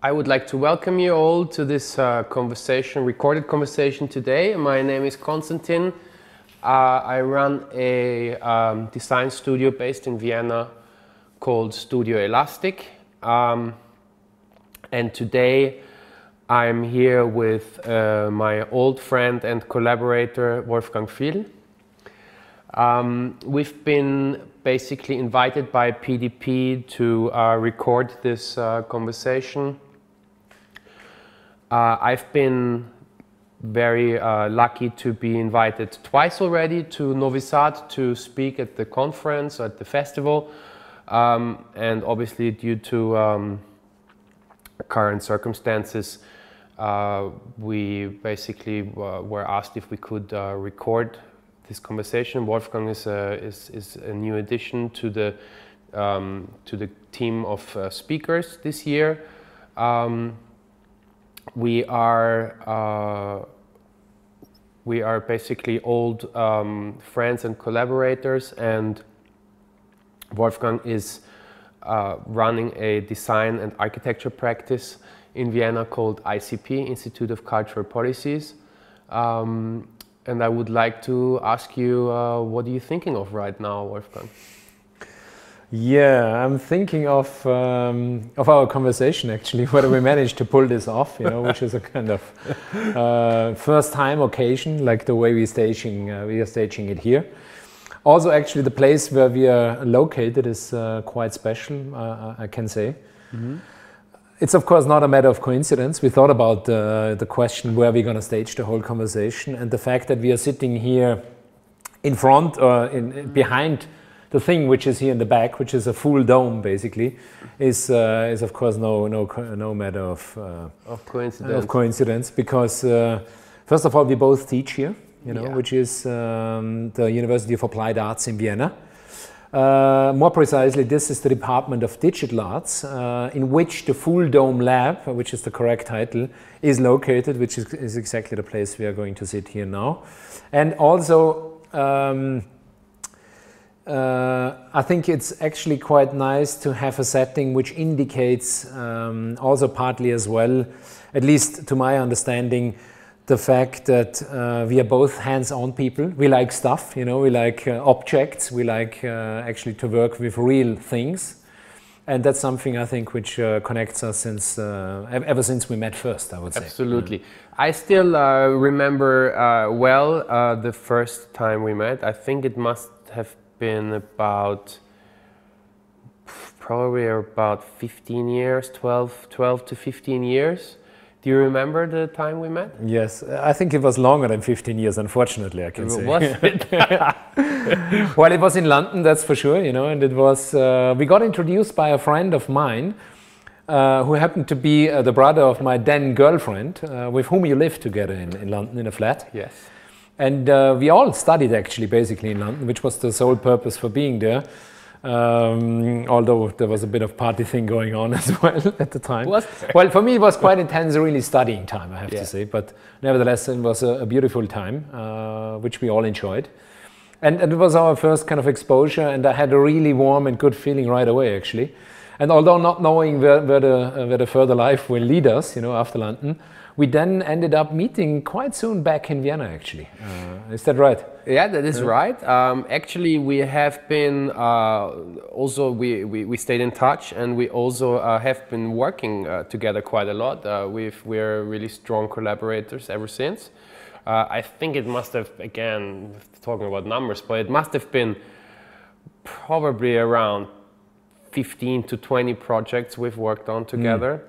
I would like to welcome you all to this uh, conversation, recorded conversation today. My name is Konstantin. Uh, I run a um, design studio based in Vienna called Studio Elastic. Um, and today I'm here with uh, my old friend and collaborator Wolfgang Fiel. Um, we've been basically invited by PDP to uh, record this uh, conversation uh, I've been very uh, lucky to be invited twice already to Novi Sad to speak at the conference, at the festival. Um, and obviously, due to um, current circumstances, uh, we basically uh, were asked if we could uh, record this conversation. Wolfgang is a, is, is a new addition to the, um, to the team of uh, speakers this year. Um, we are uh, we are basically old um, friends and collaborators, and Wolfgang is uh, running a design and architecture practice in Vienna called ICP, Institute of Cultural Policies. Um, and I would like to ask you, uh, what are you thinking of right now, Wolfgang? Yeah, I'm thinking of um, of our conversation actually, whether we managed to pull this off, you know, which is a kind of uh, first time occasion, like the way we're staging uh, we are staging it here. Also, actually, the place where we are located is uh, quite special, uh, I can say. Mm -hmm. It's of course not a matter of coincidence. We thought about the question where we're going to stage the whole conversation, and the fact that we are sitting here in front or in, behind the thing which is here in the back, which is a full dome basically, is uh, is of course no no no matter of uh, of coincidence. Of coincidence, because uh, first of all we both teach here, you know, yeah. which is um, the University of Applied Arts in Vienna. Uh, more precisely, this is the Department of Digital Arts, uh, in which the Full Dome Lab, which is the correct title, is located, which is, is exactly the place we are going to sit here now. And also, um, uh, I think it's actually quite nice to have a setting which indicates um, also partly as well, at least to my understanding, the fact that uh, we are both hands-on people. We like stuff, you know, we like uh, objects, we like uh, actually to work with real things. And that's something I think which uh, connects us since uh, ever since we met first, I would say. Absolutely. I still remember well the first time we met. I think it must have been about probably about 15 years, 12, 12 to 15 years. Do you remember the time we met? Yes, I think it was longer than 15 years, unfortunately, I can say. Was it? well, it was in London, that's for sure, you know, and it was, uh, we got introduced by a friend of mine uh, who happened to be uh, the brother of my then girlfriend, uh, with whom you lived together in, in London in a flat. Yes. And uh, we all studied actually basically in London, which was the sole purpose for being there. Um, although there was a bit of party thing going on as well at the time. Well, for me it was quite intense, really studying time, I have yeah. to say. But nevertheless, it was a, a beautiful time, uh, which we all enjoyed. And, and, it was our first kind of exposure, and I had a really warm and good feeling right away, actually. And although not knowing where, where the, where the further life will lead us, you know, after London, we then ended up meeting quite soon back in Vienna, actually. Uh, is that right? Yeah, that is right. Um, actually, we have been uh, also we, we, we, stayed in touch, and we also uh, have been working uh, together quite a lot. Uh, we've we're really strong collaborators ever since. Uh, I think it must have again talking about numbers, but it must have been probably around 15 to 20 projects we've worked on together.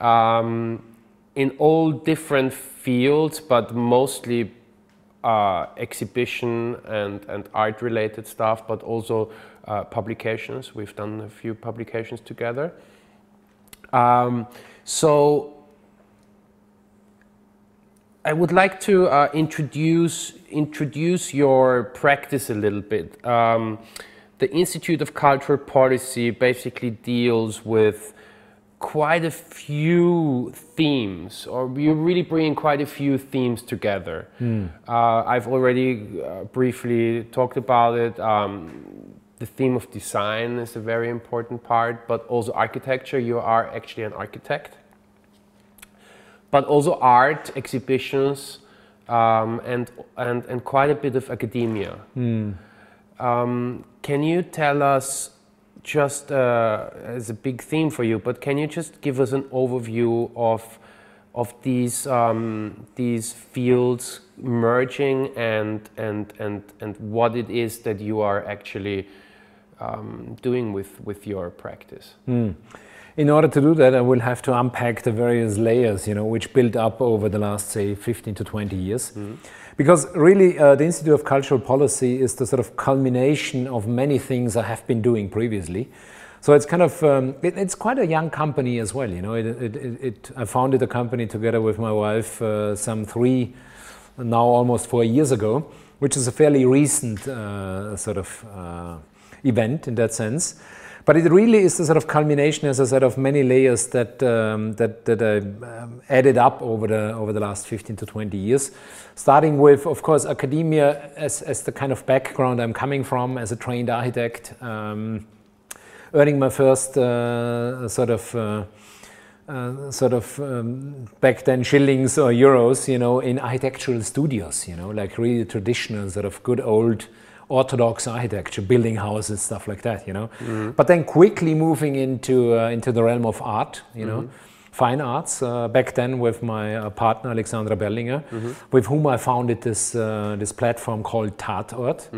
Mm. Um, in all different fields, but mostly uh, exhibition and, and art related stuff, but also uh, publications. We've done a few publications together. Um, so I would like to uh, introduce, introduce your practice a little bit. Um, the Institute of Cultural Policy basically deals with quite a few themes, or you're really bringing quite a few themes together. Mm. Uh, I've already uh, briefly talked about it. Um, the theme of design is a very important part, but also architecture. You are actually an architect. but also art exhibitions um, and, and, and quite a bit of academia. Mm. Um, can you tell us just uh, as a big theme for you, but can you just give us an overview of of these um, these fields merging and and and and what it is that you are actually um, doing with with your practice? Mm. In order to do that, I will have to unpack the various layers, you know, which built up over the last, say, 15 to 20 years. Mm. Because really, uh, the Institute of Cultural Policy is the sort of culmination of many things I have been doing previously. So it's kind of um, it, it's quite a young company as well. You know, it, it, it I founded the company together with my wife uh, some three, now almost four years ago, which is a fairly recent uh, sort of uh, event in that sense. But it really is the sort of culmination, as I said, of many layers that um, that, that I um, added up over the over the last 15 to 20 years. Starting with, of course, academia as, as the kind of background I'm coming from as a trained architect. Um, earning my first uh, sort of uh, uh, sort of um, back then shillings or euros, you know, in architectural studios, you know, like really traditional sort of good old orthodox architecture, building houses, stuff like that, you know. Mm-hmm. But then quickly moving into uh, into the realm of art, you know. Mm-hmm. Fine arts uh, back then with my uh, partner Alexandra Berlinger, mm-hmm. with whom I founded this this platform called Tatort.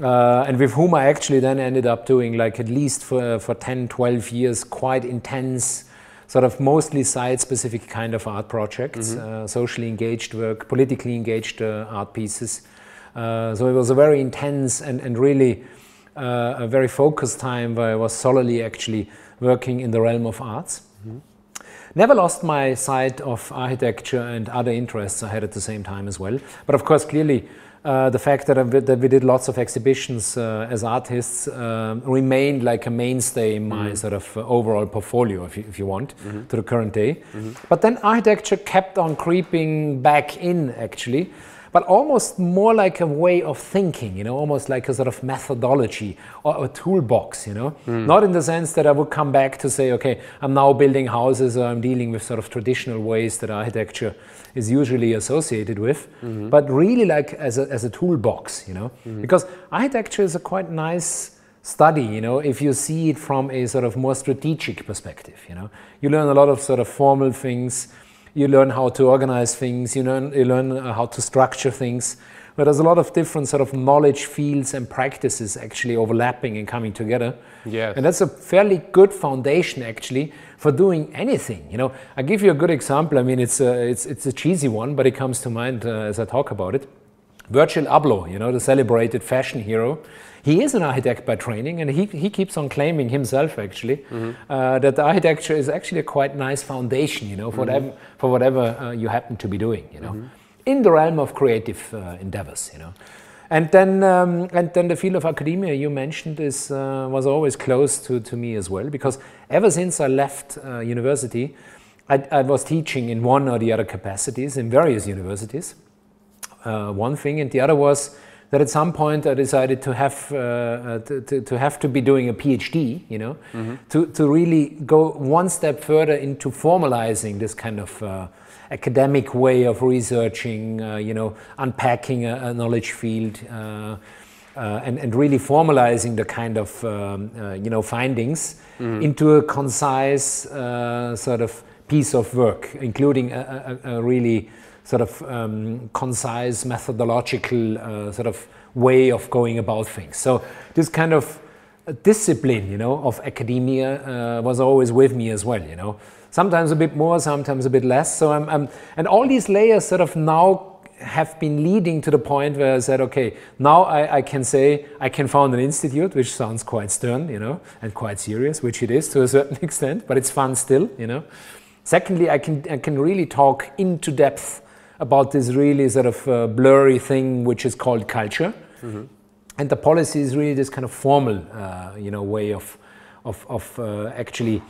Uh, and with whom I actually then ended up doing like at least for, for 10, 12 years, quite intense, sort of mostly site specific kind of art projects, mm-hmm. uh, socially engaged work, politically engaged uh, art pieces. Uh, so it was a very intense and, and really uh, a very focused time where I was solely actually working in the realm of arts. Mm-hmm. Never lost my sight of architecture and other interests I had at the same time as well. But of course, clearly, uh, the fact that, that, we did lots of exhibitions uh, as artists uh, remained like a mainstay in my mm. sort of uh, overall portfolio, if you, if you want, mm-hmm. to the current day. Mm-hmm. But then architecture kept on creeping back in, actually but almost more like a way of thinking, you know, almost like a sort of methodology or a toolbox, you know. Mm. Not in the sense that I would come back to say, okay, I'm now building houses or I'm dealing with sort of traditional ways that architecture is usually associated with, mm-hmm. but really like as a, as a toolbox, you know. Mm-hmm. Because architecture is a quite nice study, you know, if you see it from a sort of more strategic perspective, you know. You learn a lot of sort of formal things you learn how to organize things, you learn, you learn uh, how to structure things. But there's a lot of different sort of knowledge fields and practices actually overlapping and coming together. Yes. And that's a fairly good foundation actually for doing anything. You know, I give you a good example. I mean, it's a, it's, it's a cheesy one, but it comes to mind uh, as I talk about it. Virgil Abloh, you know, the celebrated fashion hero, he is an architect by training, and he, he keeps on claiming himself actually mm-hmm. uh, that the architecture is actually a quite nice foundation, you know, for mm-hmm. whatever for whatever uh, you happen to be doing, you know, mm-hmm. in the realm of creative uh, endeavors, you know. And then, um, and then the field of academia you mentioned is uh, was always close to, to me as well because ever since I left uh, university, I, I was teaching in one or the other capacities in various universities. Uh, one thing, and the other was that at some point I decided to have uh, uh, to, to, to, have to be doing a PhD, you know, mm-hmm. to, to really go one step further into formalizing this kind of uh, academic way of researching, uh, you know, unpacking a, a knowledge field. Uh, uh, and, and really formalizing the kind of um, you know findings mm-hmm. into a concise sort of piece of work, including a, a, a really sort of um, concise methodological uh, sort of way of going about things. So this kind of discipline, you know, of academia uh, was always with me as well, you know. Sometimes a bit more, sometimes a bit less. So I'm, I'm, and all these layers sort of now have been leading to the point where I said, okay, now I, I, can say I can found an institute, which sounds quite stern, you know, and quite serious, which it is to a certain extent, but it's fun still, you know. Secondly, I can, I can really talk into depth about this really sort of uh, blurry thing which is called culture. Mm-hmm. And the policy is really this kind of formal, uh, you know, way of, of, of uh, actually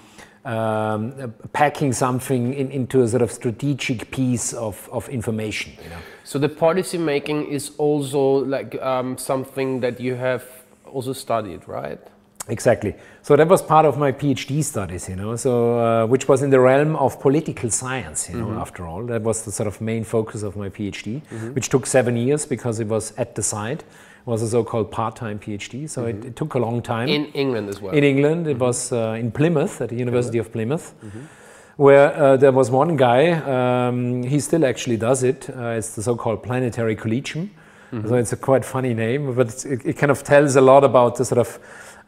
um, packing something in, into a sort of strategic piece of, of information. You know? So the policy making is also like um, something that you have also studied, right? Exactly. So that was part of my PhD studies, you know, so uh, which was in the realm of political science, you know, mm-hmm. after all. That was the sort of main focus of my PhD, mm-hmm. which took seven years because it was at the site. It was a so-called part-time PhD, so mm-hmm. it, it, took a long time. In England as well. In England, it mm-hmm. was uh, in Plymouth at the University of Plymouth mm-hmm. where uh, there was one guy, um, he still actually does it. Uh, it's the so-called Planetary Collegium. Mm-hmm. So it's a quite funny name, but it, it, kind of tells a lot about the sort of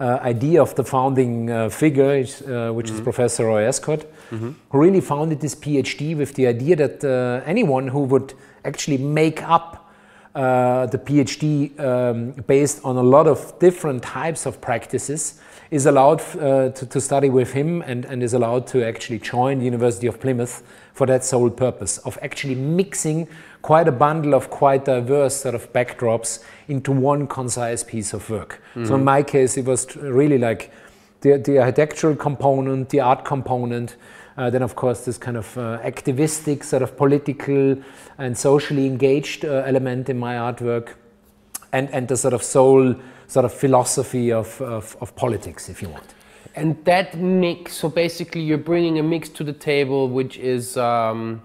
idea of the founding uh, figure, uh, which mm-hmm. is Professor Roy Ascott, mm-hmm. who really founded this PhD with the idea that uh, anyone who would actually make up uh, the PhD um, based on a lot of different types of practices is allowed uh, to, to, study with him and, and is allowed to actually join the University of Plymouth for that sole purpose of actually mixing quite a bundle of quite diverse sort of backdrops into one concise piece of work. Mm-hmm. So in my case, it was really like the, the architectural component, the art component, uh, then of course this kind of uh, activistic, sort of political and socially engaged uh, element in my artwork, and and the sort of soul, sort of philosophy of, of, of politics, if you want. And that mix, so basically you're bringing a mix to the table, which is. Um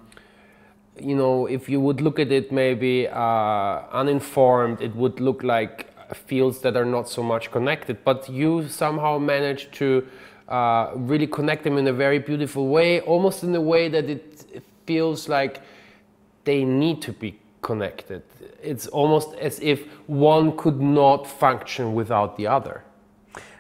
you know, if you would look at it maybe uh, uninformed, it would look like fields that are not so much connected. But you somehow managed to uh, really connect them in a very beautiful way, almost in a way that it feels like they need to be connected. It's almost as if one could not function without the other.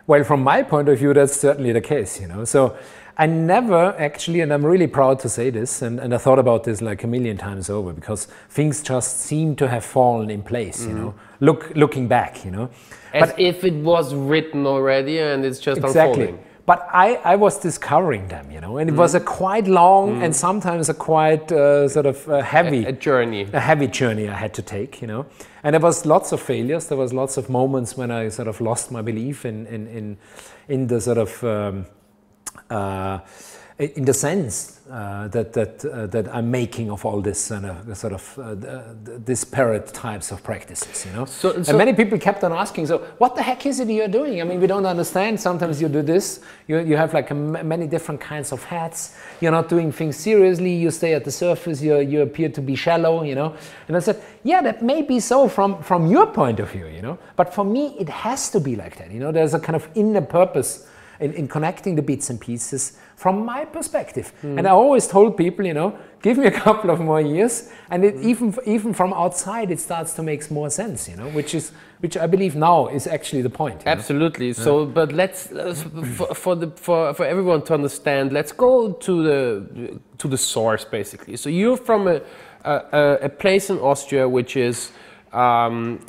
Well, from my point of view, that's certainly the case. You know, so I never actually, and I'm really proud to say this, and, and I thought about this like a million times over because things just seem to have fallen in place, mm-hmm. you know, look, looking back, you know. As but, if it was written already and it's just exactly. unfolding. But I, I was discovering them, you know, and it mm. was a quite long mm. and sometimes a quite uh, sort of uh, heavy a, a, journey, a heavy journey I had to take, you know. And there was lots of failures. There was lots of moments when I sort of lost my belief in in in, in the sort of um, in the sense uh, that that uh, that I'm making of all this uh, sort of uh, disparate types of practices, you know. So, so and many people kept on asking, so what the heck is it you're doing? I mean, we don't understand. Sometimes you do this, you you have like many different kinds of hats. You're not doing things seriously. You stay at the surface. You you appear to be shallow, you know. And I said, yeah, that may be so from from your point of view, you know. But for me, it has to be like that, you know. There's a kind of inner purpose in, in connecting the bits and pieces from my perspective. Mm. And I always told people, you know, give me a couple of more years, and it, mm. even even from outside, it starts to make more sense, you know, which is which I believe now is actually the point. Absolutely. Know? So, yeah. but let's uh, for, for, the for, for everyone to understand, let's go to the to the source basically. So you're from a a, a place in Austria which is, um,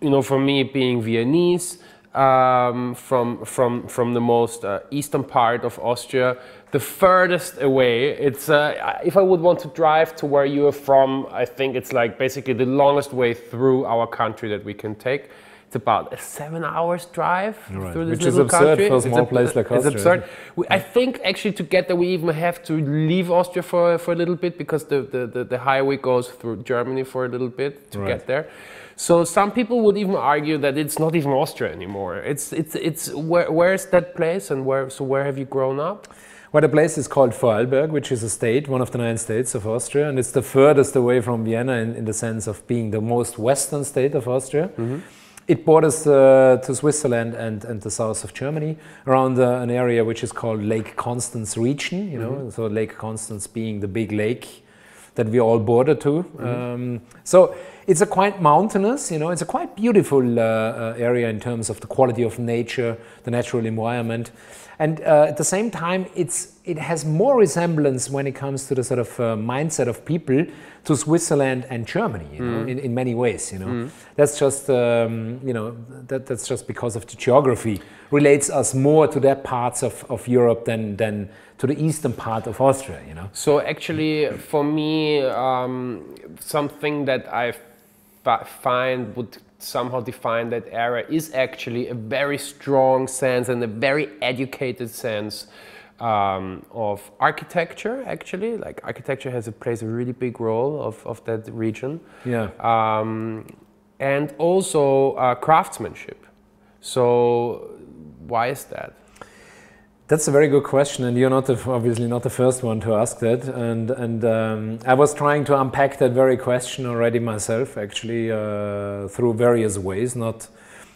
you know, for me being Viennese um, from, from, from the most uh, eastern part of Austria, the furthest away. It's, uh, if I would want to drive to where you are from, I think it's like basically the longest way through our country that we can take. It's about a seven hours drive right. through this Which little is absurd country. for a small it's place like Austria. It's absurd. We, I think actually to get there we even have to leave Austria for, for a little bit because the, the, the, the highway goes through Germany for a little bit to right. get there. So some people would even argue that it's not even Austria anymore. It's it's it's where where's that place and where so where have you grown up? Well, the place is called Vorarlberg, which is a state, one of the nine states of Austria, and it's the furthest away from Vienna in, in the sense of being the most western state of Austria. Mm -hmm. It borders uh, to Switzerland and, and the south of Germany around uh, an area which is called Lake Constance region, you know, mm -hmm. so Lake Constance being the big lake that we all border to. Mm -hmm. um, so it's a quite mountainous, you know, it's a quite beautiful uh, uh, area in terms of the quality of nature, the natural environment. And uh, at the same time, it's, it has more resemblance when it comes to the sort of uh, mindset of people to Switzerland and Germany, you know, mm. in, in many ways, you know. Mm. That's just, um, you know, that, that's just because of the geography relates us more to that parts of, of Europe than, than to the eastern part of Austria, you know. So actually, for me, um, something that I find would somehow define that era is actually a very strong sense and a very educated sense um, of architecture actually like architecture has a plays a really big role of, of that region yeah um, and also uh, craftsmanship so why is that? That's a very good question, and you're not the, obviously not the first one to ask that. And and um, I was trying to unpack that very question already myself, actually, uh, through various ways. Not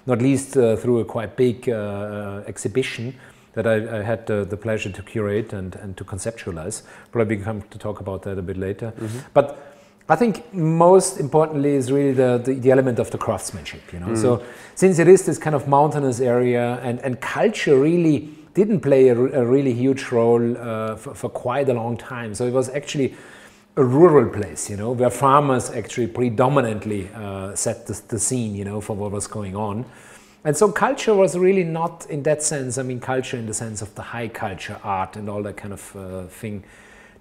not least uh, through a quite big uh, exhibition that I, I had the, the, pleasure to curate and, and to conceptualize. Probably come to talk about that a bit later. Mm-hmm. But I think most importantly is really the, the, the, element of the craftsmanship, you know. Mm. So since it is this kind of mountainous area and, and culture really didn't play a, a really huge role uh, for, for, quite a long time. So it was actually a rural place, you know, where farmers actually predominantly uh, set the, the, scene, you know, for what was going on. And so culture was really not in that sense, I mean, culture in the sense of the high culture, art and all that kind of uh, thing,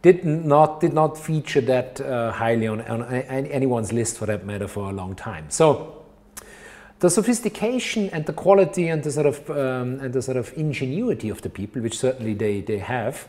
did not, did not feature that uh, highly on, on anyone's list for that matter for a long time. So the sophistication and the quality and the sort of, um, and the sort of ingenuity of the people, which certainly they, they have,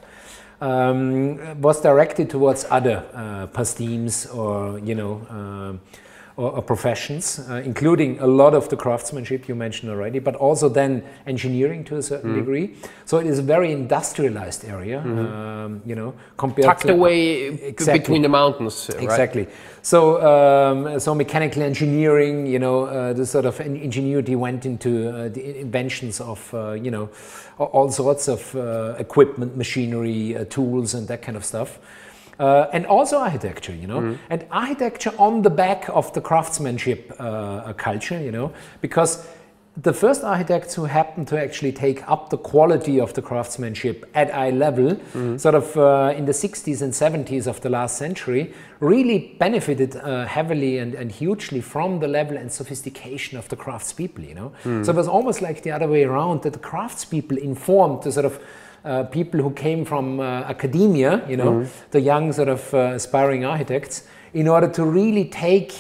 um, was directed towards other uh, pastimes or, you know, uh, or, or professions, uh, including a lot of the craftsmanship you mentioned already, but also then engineering to a certain mm. degree. So it is a very industrialized area, mm. um, you know, compared tucked to, away exactly. between the mountains. Right? Exactly. So um, so mechanical engineering, you know, uh, the sort of ingenuity went into uh, the inventions of uh, you know all sorts of uh, equipment, machinery, uh, tools, and that kind of stuff uh, and also architecture, you know, mm. and architecture on the back of the craftsmanship uh, culture, you know, because the first architects who happened to actually take up the quality of the craftsmanship at eye level, mm. sort of uh, in the 60s and 70s of the last century, really benefited uh, heavily and, and hugely from the level and sophistication of the craftspeople, you know. Mm. So it was almost like the other way around that the craftspeople informed the sort of uh, people who came from uh, academia, you know, mm-hmm. the young sort of uh, aspiring architects, in order to really take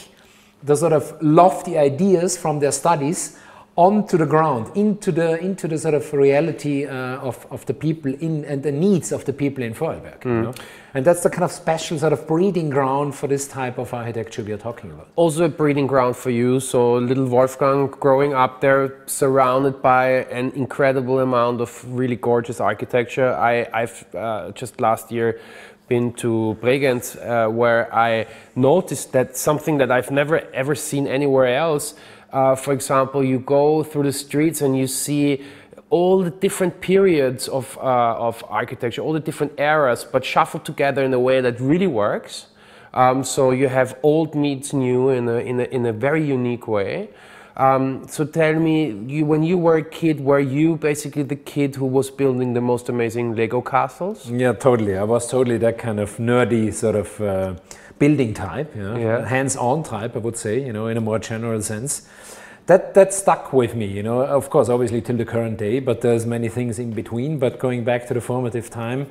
the sort of lofty ideas from their studies onto the ground, into the into the sort of reality uh, of, of the people in and the needs of the people in Vorarlberg. Mm. You know? And that's the kind of special sort of breeding ground for this type of architecture we are talking about. Also a breeding ground for you. So little Wolfgang growing up there, surrounded by an incredible amount of really gorgeous architecture. I, I've uh, just last year been to Bregenz, uh, where I noticed that something that I've never ever seen anywhere else uh, for example, you go through the streets and you see all the different periods of, uh, of architecture, all the different eras, but shuffled together in a way that really works. Um, so you have old meets new in a, in a, in a very unique way. Um, so tell me, you, when you were a kid, were you basically the kid who was building the most amazing Lego castles? Yeah, totally. I was totally that kind of nerdy sort of uh, building type, you know, yeah. hands-on type, I would say, you know, in a more general sense. That that stuck with me, you know. Of course, obviously till the current day, but there's many things in between. But going back to the formative time,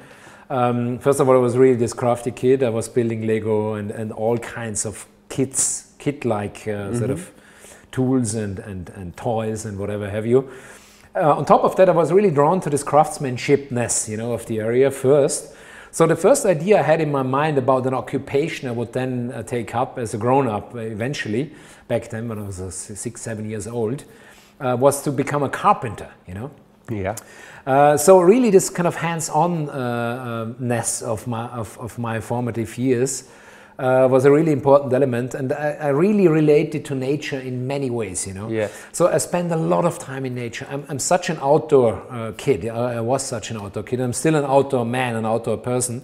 um, first of all, I was really this crafty kid. I was building Lego and, and all kinds of kits, kit-like uh, mm-hmm. sort of tools and, and, and toys and whatever have you. Uh, on top of that, I was really drawn to this craftsmanshipness, you know, of the area first. So the first idea I had in my mind about an occupation I would then uh, take up as a grown-up uh, eventually, back then when I was uh, six, seven years old, uh, was to become a carpenter, you know? Yeah. Uh, so really this kind of hands-on-ness of, my, of, of my formative years uh, was a really important element, and I, I, really related to nature in many ways. You know, yeah. So I spend a lot of time in nature. I'm, I'm such an outdoor uh, kid. I, I, was such an outdoor kid. I'm still an outdoor man, an outdoor person,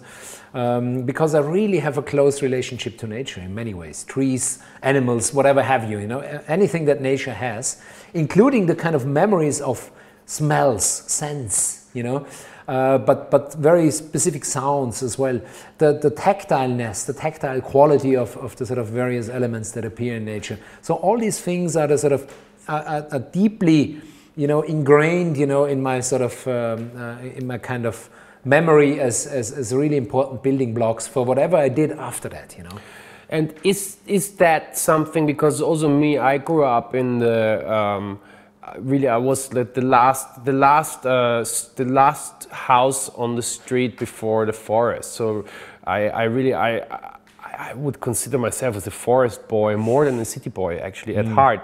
um, because I really have a close relationship to nature in many ways. Trees, animals, whatever have you. You know, anything that nature has, including the kind of memories of smells, scents. You know. Uh, but, but very specific sounds as well. The, the tactileness, the tactile quality of, of the sort of various elements that appear in nature. So all these things are the sort of are, are deeply, you know, ingrained, you know, in my sort of um, uh, in my kind of memory as, as, as really important building blocks for whatever I did after that, you know. And is is that something because also me, I grew up in the um, really I was the, the last the last uh, the last house on the street before the forest. So I, I really I, I would consider myself as a forest boy more than a city boy actually at mm. heart.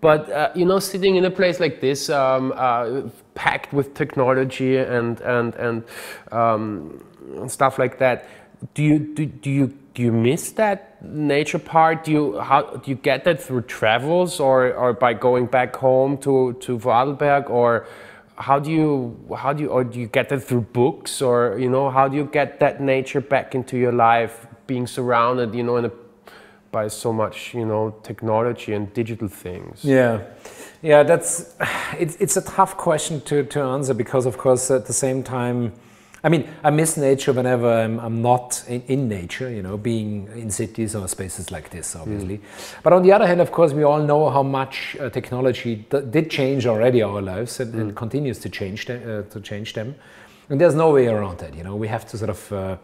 but uh, you know, sitting in a place like this, um, uh, packed with technology and and and um, stuff like that, do you do, do you do you miss that nature part? Do you how do you get that through travels or or by going back home to to Vorarlberg? Or how do you how do you or do you get that through books? Or you know how do you get that nature back into your life being surrounded you know in a by so much you know technology and digital things? Yeah. Yeah that's it's, it's a tough question to, to answer because of course at the same time I mean, I miss nature whenever I'm, I'm not in, in, nature, you know, being in cities or spaces like this, obviously. Mm. But on the other hand, of course, we all know how much uh, technology did change already our lives and, mm. and continues to change, uh, to change them. And there's no way around that, you know. We have to sort of uh,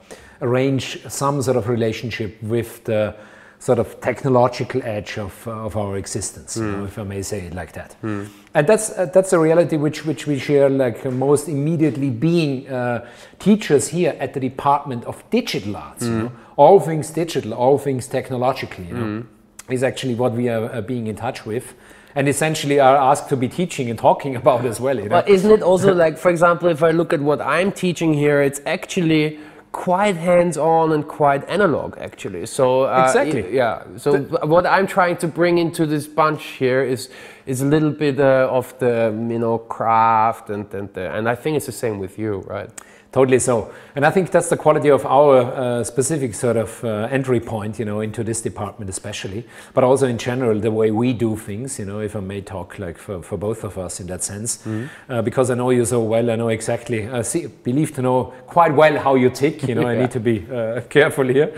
arrange some sort of relationship with the sort of technological edge of, uh, of our existence, mm. you know, hmm. if I may say it like that. Mm. And that's uh, that's a reality which which we share like most immediately being uh, teachers here at the Department of Digital Arts. Mm. You hmm. know? All things digital, all things technologically, you know, hmm. is actually what we are uh, being in touch with and essentially are asked to be teaching and talking about as well. You know? But isn't it also like, for example, if I look at what I'm teaching here, it's actually quite hands-on and quite analog actually. So uh, exactly. yeah. So the, what i'm trying to bring into this bunch here is is a little bit uh, of the you know craft and and, the, and i think it's the same with you right Totally so. And I think that's the quality of our uh, specific sort of uh, entry point, you know, into this department especially, but also in general, the way we do things, you know, if I may talk like for, for both of us in that sense, mm-hmm. uh, because I know you so well, I know exactly, I see, believe to know quite well how you tick, you know, yeah. I need to be uh, careful here.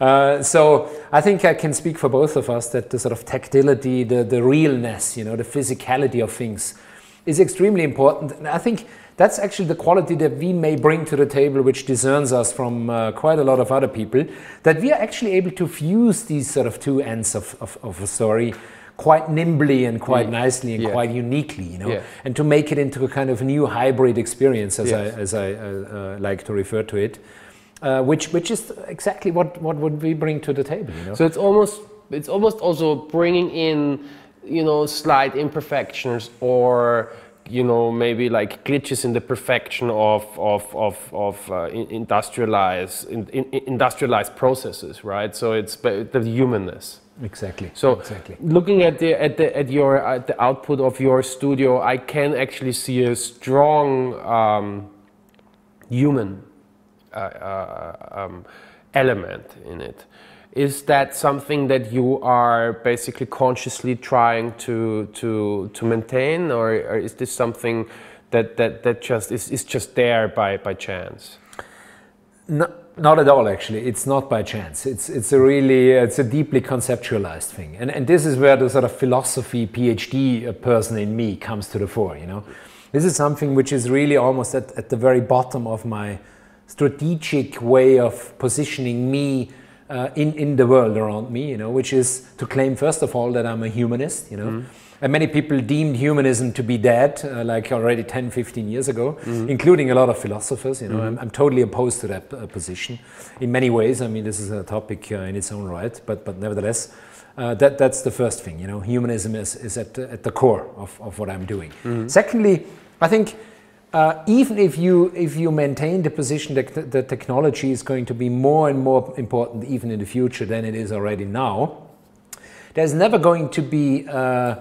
Uh, so I think I can speak for both of us that the sort of tactility, the, the realness, you know, the physicality of things is extremely important. And I think that's actually the quality that we may bring to the table, which discerns us from uh, quite a lot of other people, that we are actually able to fuse these sort of two ends of, of, of a story quite nimbly and quite yeah. nicely and yeah. quite uniquely, you know, yeah. and to make it into a kind of new hybrid experience, as yes. I, as I uh, uh, like to refer to it, uh, which which is exactly what what would we bring to the table, you know. So it's almost it's almost also bringing in, you know, slight imperfections or you know maybe like glitches in the perfection of of of, of uh, industrialized in, in, industrialized processes right? So it's the humanness. Exactly. So exactly. looking at the at the at your at the output of your studio i can actually see a strong um, human uh, uh, um, element in it is that something that you are basically consciously trying to to to maintain, or, or is this something that that that just is, is just there by by chance? No, not at all. Actually, it's not by chance. It's it's a really it's a deeply conceptualized thing, and and this is where the sort of philosophy PhD person in me comes to the fore. You know, this is something which is really almost at, at the very bottom of my strategic way of positioning me uh, in, in the world around me, you know, which is to claim, first of all, that I'm a humanist, you know. Mm. And many people deemed humanism to be dead, uh, like already 10, 15 years ago, mm. including a lot of philosophers. You know, mm. I'm, I'm, totally opposed to that uh, position in many ways. I mean, this is a topic uh, in its own right, but, but nevertheless, uh, that, that's the first thing. You know, humanism is, is at, at the core of, of what I'm doing. Secondly, I think uh, even if you if you maintain the position that the technology is going to be more and more important even in the future than it is already now, there's never going to be uh,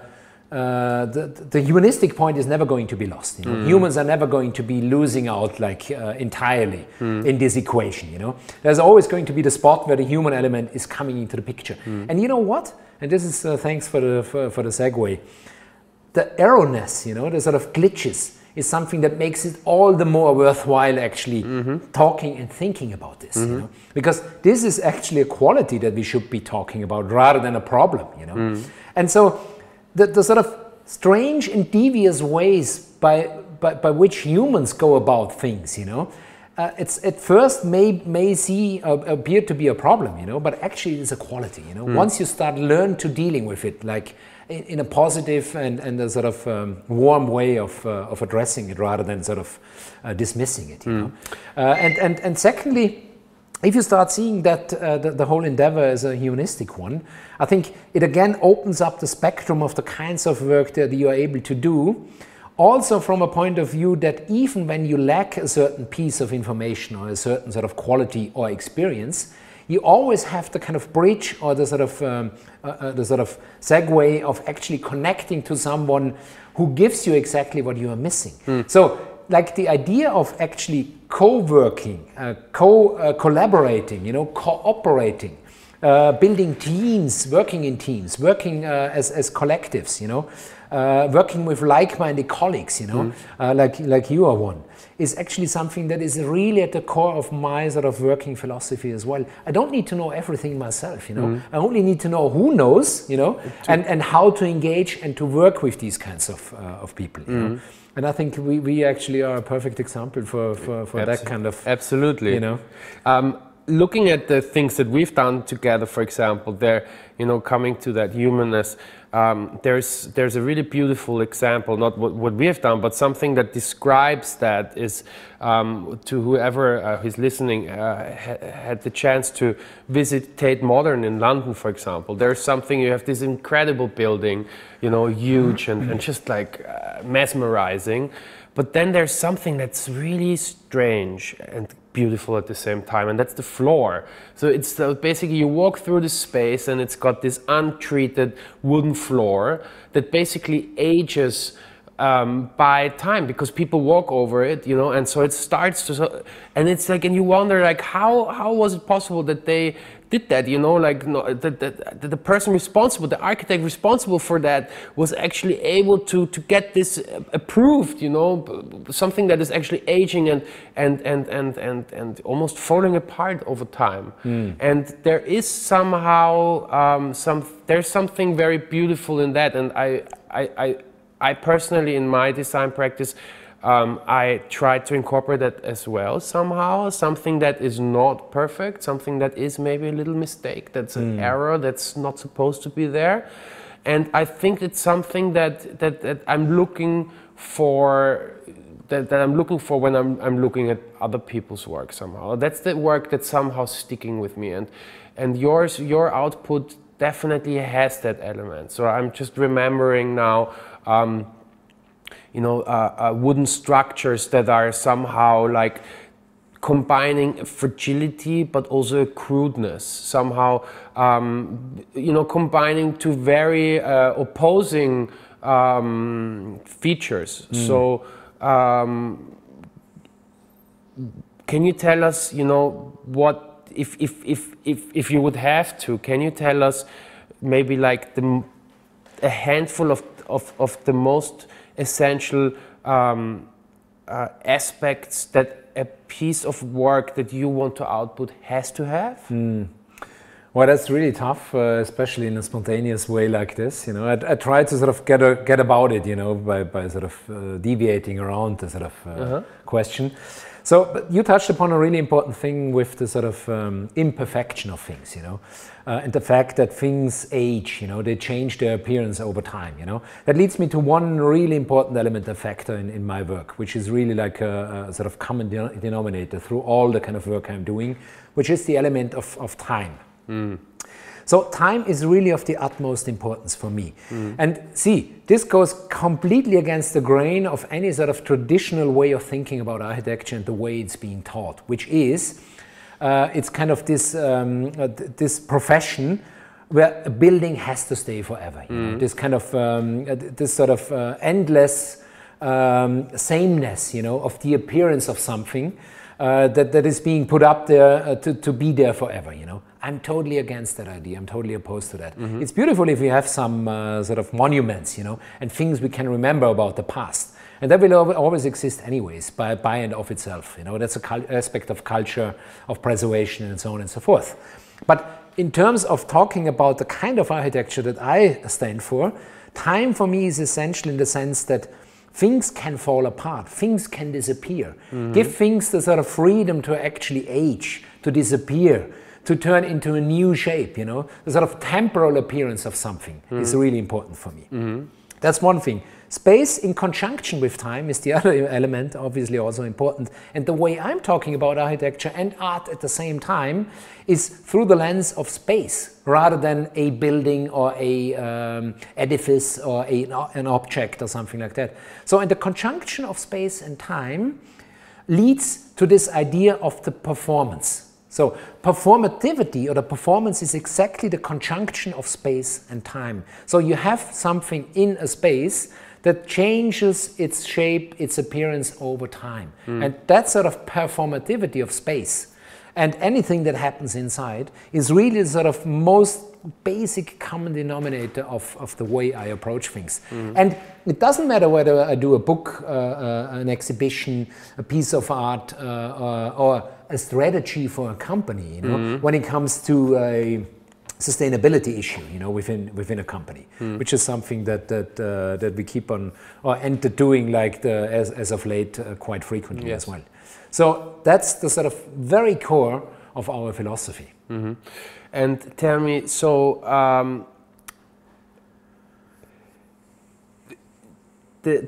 uh, the, the humanistic point is never going to be lost. You know? mm. Humans are never going to be losing out like uh, entirely mm. in this equation. You know, there's always going to be the spot where the human element is coming into the picture. Mm. And you know what? And this is uh, thanks for the for, for the segue. The erroneous, you know, the sort of glitches is something that makes it all the more worthwhile actually mm-hmm. talking and thinking about this mm-hmm. you know? because this is actually a quality that we should be talking about rather than a problem you know mm. and so the, the sort of strange and devious ways by, by, by which humans go about things you know uh, it's at first may may see uh, appear to be a problem you know but actually it's a quality you know mm. once you start learn to dealing with it like in, in a positive and, and a sort of um, warm way of, uh, of addressing it rather than sort of uh, dismissing it. You mm. know? Uh, and, and, and secondly, if you start seeing that uh, the, the, whole endeavor is a humanistic one, I think it again opens up the spectrum of the kinds of work that you are able to do. Also, from a point of view that even when you lack a certain piece of information or a certain sort of quality or experience, you always have the kind of bridge or the sort of um, uh, uh, the sort of segue of actually connecting to someone who gives you exactly what you are missing. Mm. So, like the idea of actually co-working, uh, co-collaborating, you know, cooperating, uh, building teams, working in teams, working uh, as, as collectives, you know, uh, working with like-minded colleagues, you know, mm. like like you are one, is actually something that is really at the core of my sort of working philosophy as well. I don't need to know everything myself, you know. Mm. I only need to know who knows, you know, and, and how to engage and to work with these kinds of of people. You mm. know? And I think we, we actually are a perfect example for, for, for that kind of absolutely you know. Um, looking at the things that we've done together, for example, there, you know, coming to that humanness, um, there's there's a really beautiful example, not what, what we have done, but something that describes that is um, to whoever uh, is listening uh, ha had the chance to visit Tate Modern in London, for example. There's something you have this incredible building, you know, huge and, and just like uh, mesmerizing. But then there's something that's really strange and beautiful at the same time, and that's the floor. So it's uh, basically you walk through the space and it's got this untreated wooden floor that basically ages um, by time because people walk over it, you know, and so it starts to, and it's like, and you wonder, like, how how was it possible that they did that? You know, like no, the, the, the person responsible, the architect responsible for that, was actually able to to get this approved. You know, something that is actually aging and and and and and and almost falling apart over time. Mm. And there is somehow um, some there's something very beautiful in that, and I I. I I personally, in my design practice, um, I tried to incorporate that as well somehow. Something that is not perfect, something that is maybe a little mistake, that's an mm. error that's not supposed to be there. And I think it's something that, that, that I'm looking for. That, that I'm looking for when I'm, I'm looking at other people's work somehow. That's the work that's somehow sticking with me, and and yours, your output definitely has that element. So I'm just remembering now um, you know, uh, uh, wooden structures that are somehow like combining fragility but also crudeness somehow um, you know combining two very uh, opposing um, features mm. so um, can you tell us you know what if, if if if if you would have to can you tell us maybe like the a handful of of, of the most essential um, uh, aspects that a piece of work that you want to output has to have? Mm. Well, that's really tough, uh, especially in a spontaneous way like this. You know, I, I try to sort of get a, get about it, you know, by, by sort of uh, deviating around the sort of uh, -huh. question. So you touched upon a really important thing with the sort of um, imperfection of things, you know, uh, and the fact that things age, you know, they change their appearance over time, you know. That leads me to one really important element, a factor in, in my work, which is really like a, a sort of common denominator through all the kind of work I'm doing, which is the element of, of time. Mm. So time is really of the utmost importance for me. Mm. And see, this goes completely against the grain of any sort of traditional way of thinking about architecture and the way it's being taught, which is uh, it's kind of this um, uh, this profession where a building has to stay forever. You mm. know? This kind of um, uh, this sort of uh, endless um, sameness, you know, of the appearance of something uh, that, that is being put up there uh, to, to be there forever, you know. I'm totally against that idea. I'm totally opposed to that. Mm-hmm. It's beautiful if we have some uh, sort of monuments, you know, and things we can remember about the past. And that will always exist anyways, by, by and of itself. You know, that's an cul- aspect of culture, of preservation, and so on and so forth. But in terms of talking about the kind of architecture that I stand for, time for me is essential in the sense that things can fall apart, things can disappear. Mm-hmm. Give things the sort of freedom to actually age, to disappear, to turn into a new shape, you know. The sort of temporal appearance of something mm-hmm. is really important for me. Mm-hmm. That's one thing. Space in conjunction with time is the other element, obviously also important. And the way I'm talking about architecture and art at the same time is through the lens of space rather than a building or a um, edifice or a, an object or something like that. So in the conjunction of space and time leads to this idea of the performance. So performativity or the performance is exactly the conjunction of space and time. So you have something in a space that changes its shape, its appearance over time. Mm. And that sort of performativity of space and anything that happens inside is really the sort of most basic common denominator of, of the way I approach things. Mm. And it doesn't matter whether I do a book, uh, uh, an exhibition, a piece of art, uh, uh or a strategy for a company, you know, mm. when it comes to a sustainability issue, you know, within within a company, mm. which is something that that uh, that we keep on or and doing like the, as as of late uh, quite frequently yes. as well. So that's the sort of very core of our philosophy. Mm -hmm. And tell me, so um, the,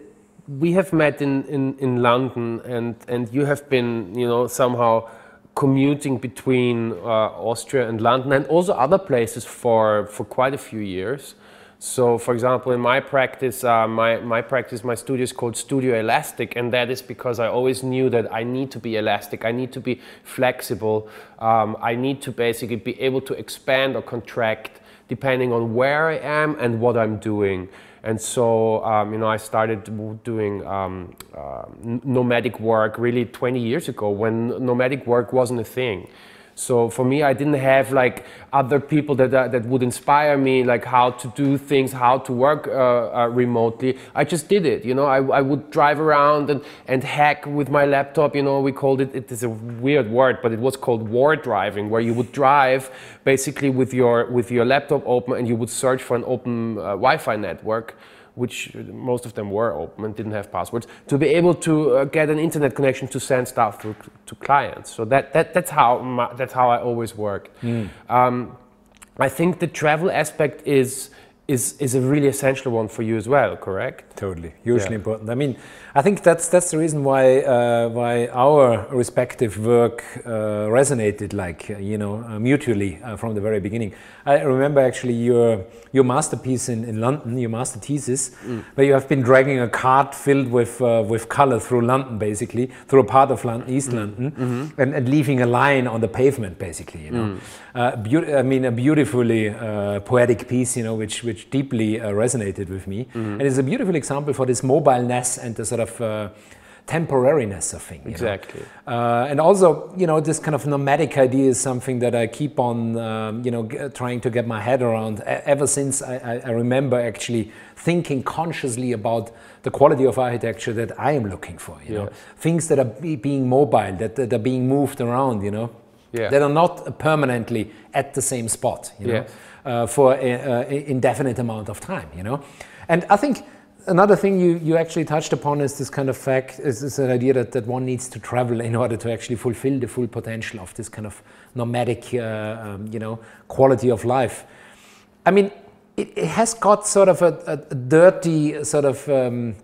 we have met in, in, in London, and and you have been, you know, somehow commuting between uh, Austria and London and also other places for, for quite a few years. So, for example, in my practice, uh, my, my practice, my studio is called Studio Elastic, and that is because I always knew that I need to be elastic, I need to be flexible, um, I need to basically be able to expand or contract depending on where I am and what I'm doing. And so, um, you know, I started doing um, uh, nomadic work really 20 years ago when nomadic work wasn't a thing. So for me, I didn't have like other people that, uh, that would inspire me, like how to do things, how to work uh, uh, remotely. I just did it, you know. I, I would drive around and, and hack with my laptop, you know. We called it, it is a weird word, but it was called war driving, where you would drive basically with your, with your laptop open and you would search for an open uh, Wi-Fi network which most of them were open and didn't have passwords, to be able to uh, get an internet connection to send stuff to, to clients. So that, that, that's, how my, that's how I always worked. Mm. Um, I think the travel aspect is, is, is a really essential one for you as well, correct? Totally, hugely yeah. important. I mean, I think that's that's the reason why uh, why our respective work uh, resonated like uh, you know uh, mutually uh, from the very beginning. I remember actually your your masterpiece in, in London, your master thesis, mm. where you have been dragging a cart filled with uh, with color through London, basically through a part of London, East mm. London, mm -hmm. and, and, leaving a line on the pavement, basically. You know, mm. I mean a beautifully poetic piece, you know, which which deeply resonated with me, -hmm. and it's a beautiful example for this mobileness and the sort of of uh, temporariness of things. Exactly. Uh, and also, you know, this kind of nomadic idea is something that I keep on, um, you know, trying to get my head around ever since I, I, remember actually thinking consciously about the quality of architecture that I am looking for. You yeah. know, things that are be being mobile, that, that, are being moved around. You know, yeah. that are not permanently at the same spot. You know, yeah. uh, for an indefinite amount of time. You know, and I think another thing you, you actually touched upon is this kind of fact is this idea that, that one needs to travel in order to actually fulfill the full potential of this kind of nomadic uh, um, you know quality of life. I mean it, it has got sort of a, a dirty sort of um,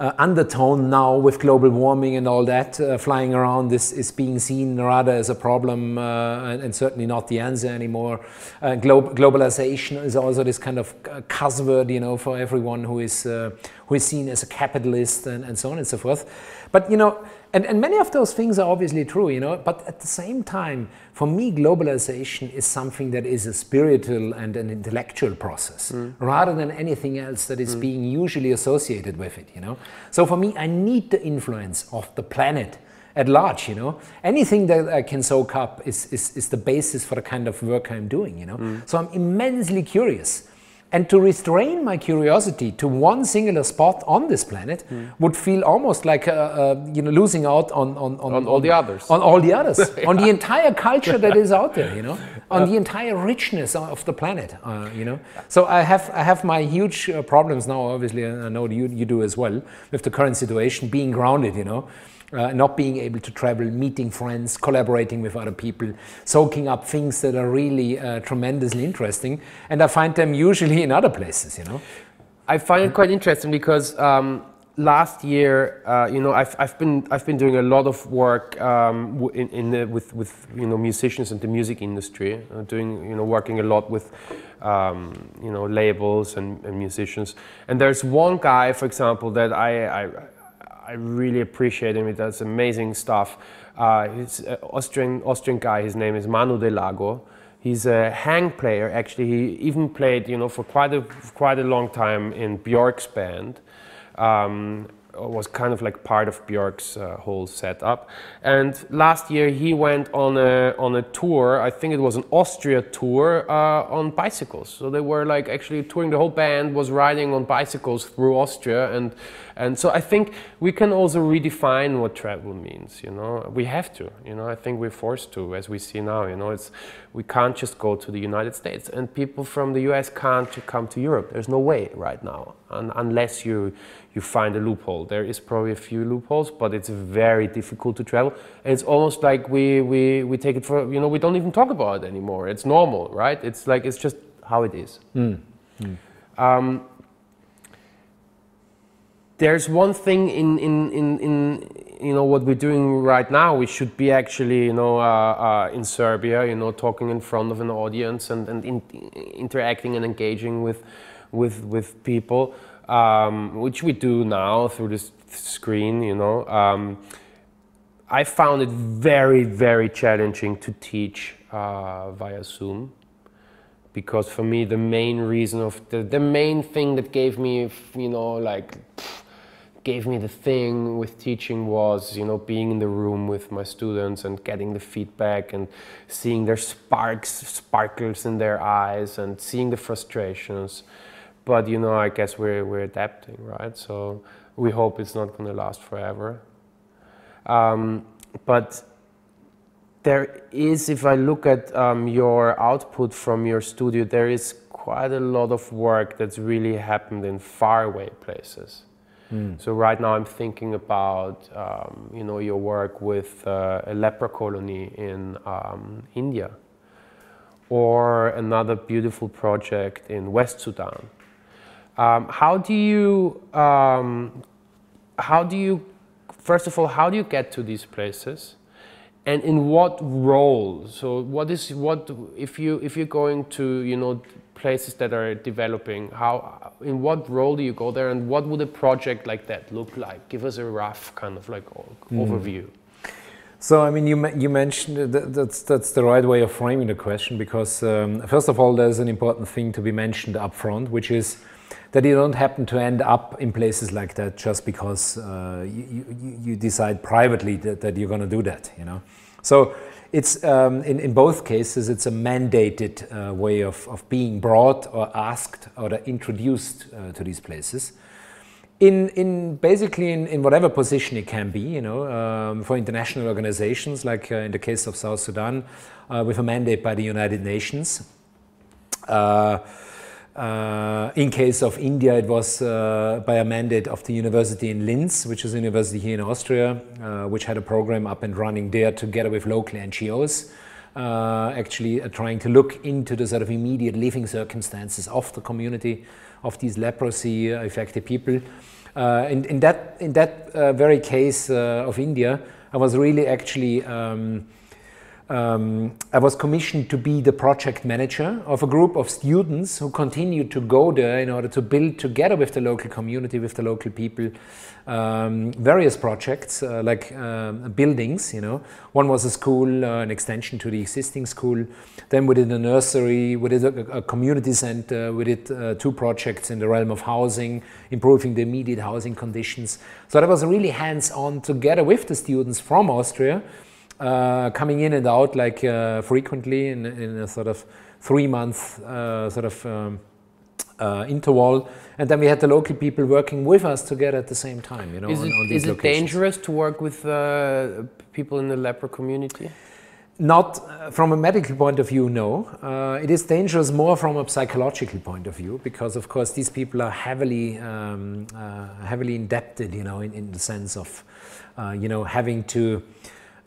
uh, undertone now with global warming and all that uh, flying around is, is being seen rather as a problem uh, and, and, certainly not the answer anymore. Uh, Glo globalization is also this kind of buzzword, you know, for everyone who is uh, who is seen as a capitalist and, and so on and so forth. But you know, and, and many of those things are obviously true, you know, but at the same time, for me, globalization is something that is a spiritual and an intellectual process mm. rather than anything else that is mm. being usually associated with it, you know. So for me, I need the influence of the planet at large, you know. Anything that I can soak up is, is, is the basis for the kind of work I'm doing, you know. Mm. So I'm immensely curious and to restrain my curiosity to one singular spot on this planet mm. would feel almost like uh, uh, you know losing out on on, on, on all the others, on all the others, yeah. on the entire culture that is out there, you know, on uh, the entire richness of the planet, uh, you know. So I have I have my huge uh, problems now. Obviously, and I know you you do as well with the current situation, being grounded, you know uh, not being able to travel, meeting friends, collaborating with other people, soaking up things that are really uh, tremendously interesting. And I find them usually in other places, you know. I find it quite interesting because um, last year, uh, you know, I've, I've been I've been doing a lot of work um, in, in the, with with you know musicians and the music industry, uh, doing you know working a lot with um, you know labels and, and, musicians. And there's one guy, for example, that I I, I really appreciate him. He does amazing stuff. Uh, he's an Austrian Austrian guy. His name is Manu Delago. He's a hang player. Actually, he even played you know for quite a quite a long time in Björk's band um, was kind of like part of Björk's uh, whole setup. And last year he went on a on a tour. I think it was an Austria tour uh, on bicycles. So they were like actually touring. The whole band was riding on bicycles through Austria, and and so I think we can also redefine what travel means. You know, we have to. You know, I think we're forced to, as we see now. You know, it's we can't just go to the United States, and people from the U.S. can't come to Europe. There's no way right now, un unless you you find a loophole. There is probably a few loopholes, but it's very difficult to travel. And it's almost like we, we, we take it for, you know, we don't even talk about it anymore. It's normal, right? It's like, it's just how it is. Mm. Mm. Um, there's one thing in, in, in, in, you know, what we're doing right now. We should be actually, you know, uh, uh, in Serbia, you know, talking in front of an audience and, and in, interacting and engaging with, with, with people um, which we do now through this screen, you know. Um, I found it very, very challenging to teach uh, via Zoom because for me the main reason of the, the main thing that gave me, you know, like gave me the thing with teaching was, you know, being in the room with my students and getting the feedback and seeing their sparks, sparkles in their eyes and seeing the frustrations but you know, I guess we're we're adapting, right? So we hope it's not going to last forever. Um, but there is, if I look at um, your output from your studio, there is quite a lot of work that's really happened in faraway places. Mm. So right now I'm thinking about, um, you know, your work with uh, a leper colony in um, India, or another beautiful project in West Sudan. Um, how do you, um, how do you, first of all, how do you get to these places? And in what role? So what is, what, if, you, if you're going to, you know, places that are developing, how, in what role do you go there and what would a project like that look like? Give us a rough kind of like mm. overview. So, I mean, you, you mentioned that that's, that's the right way of framing the question because, um, first of all, there's an important thing to be mentioned up front, which is that you don't happen to end up in places like that just because uh, you, you, you, decide privately that, that you're going to do that, you know. So it's um, in, in both cases it's a mandated uh, way of, of being brought or asked or introduced uh, to these places. In, in basically in, in whatever position it can be, you know, um, for international organizations, like uh, in the case of South Sudan, uh, with a mandate by the United Nations. Uh, in case of India, it was uh, by a mandate of the university in Linz, which is a university here in Austria, uh, which had a program up and running there together with local NGOs, uh, actually uh, trying to look into the sort of immediate living circumstances of the community of these leprosy affected people. Uh, in, in, that, in that very case of India, I was really actually um, um, I was commissioned to be the project manager of a group of students who continued to go there in order to build together with the local community, with the local people, um, various projects uh, like uh, buildings. You know, one was a school, uh, an extension to the existing school. Then we did a nursery, we did a, a community center, we did uh, two projects in the realm of housing, improving the immediate housing conditions. So that was really hands-on together with the students from Austria uh, coming in and out like uh, frequently in, in, a sort of three month uh, sort of um, uh, interval. And then we had the local people working with us together at the same time. You know, is it, on, on is it dangerous to work with uh, people in the leper community? Not uh, from a medical point of view, no. Uh, it is dangerous more from a psychological point of view because, of course, these people are heavily, um, uh, heavily indebted, you know, in, in the sense of, uh, you know, having to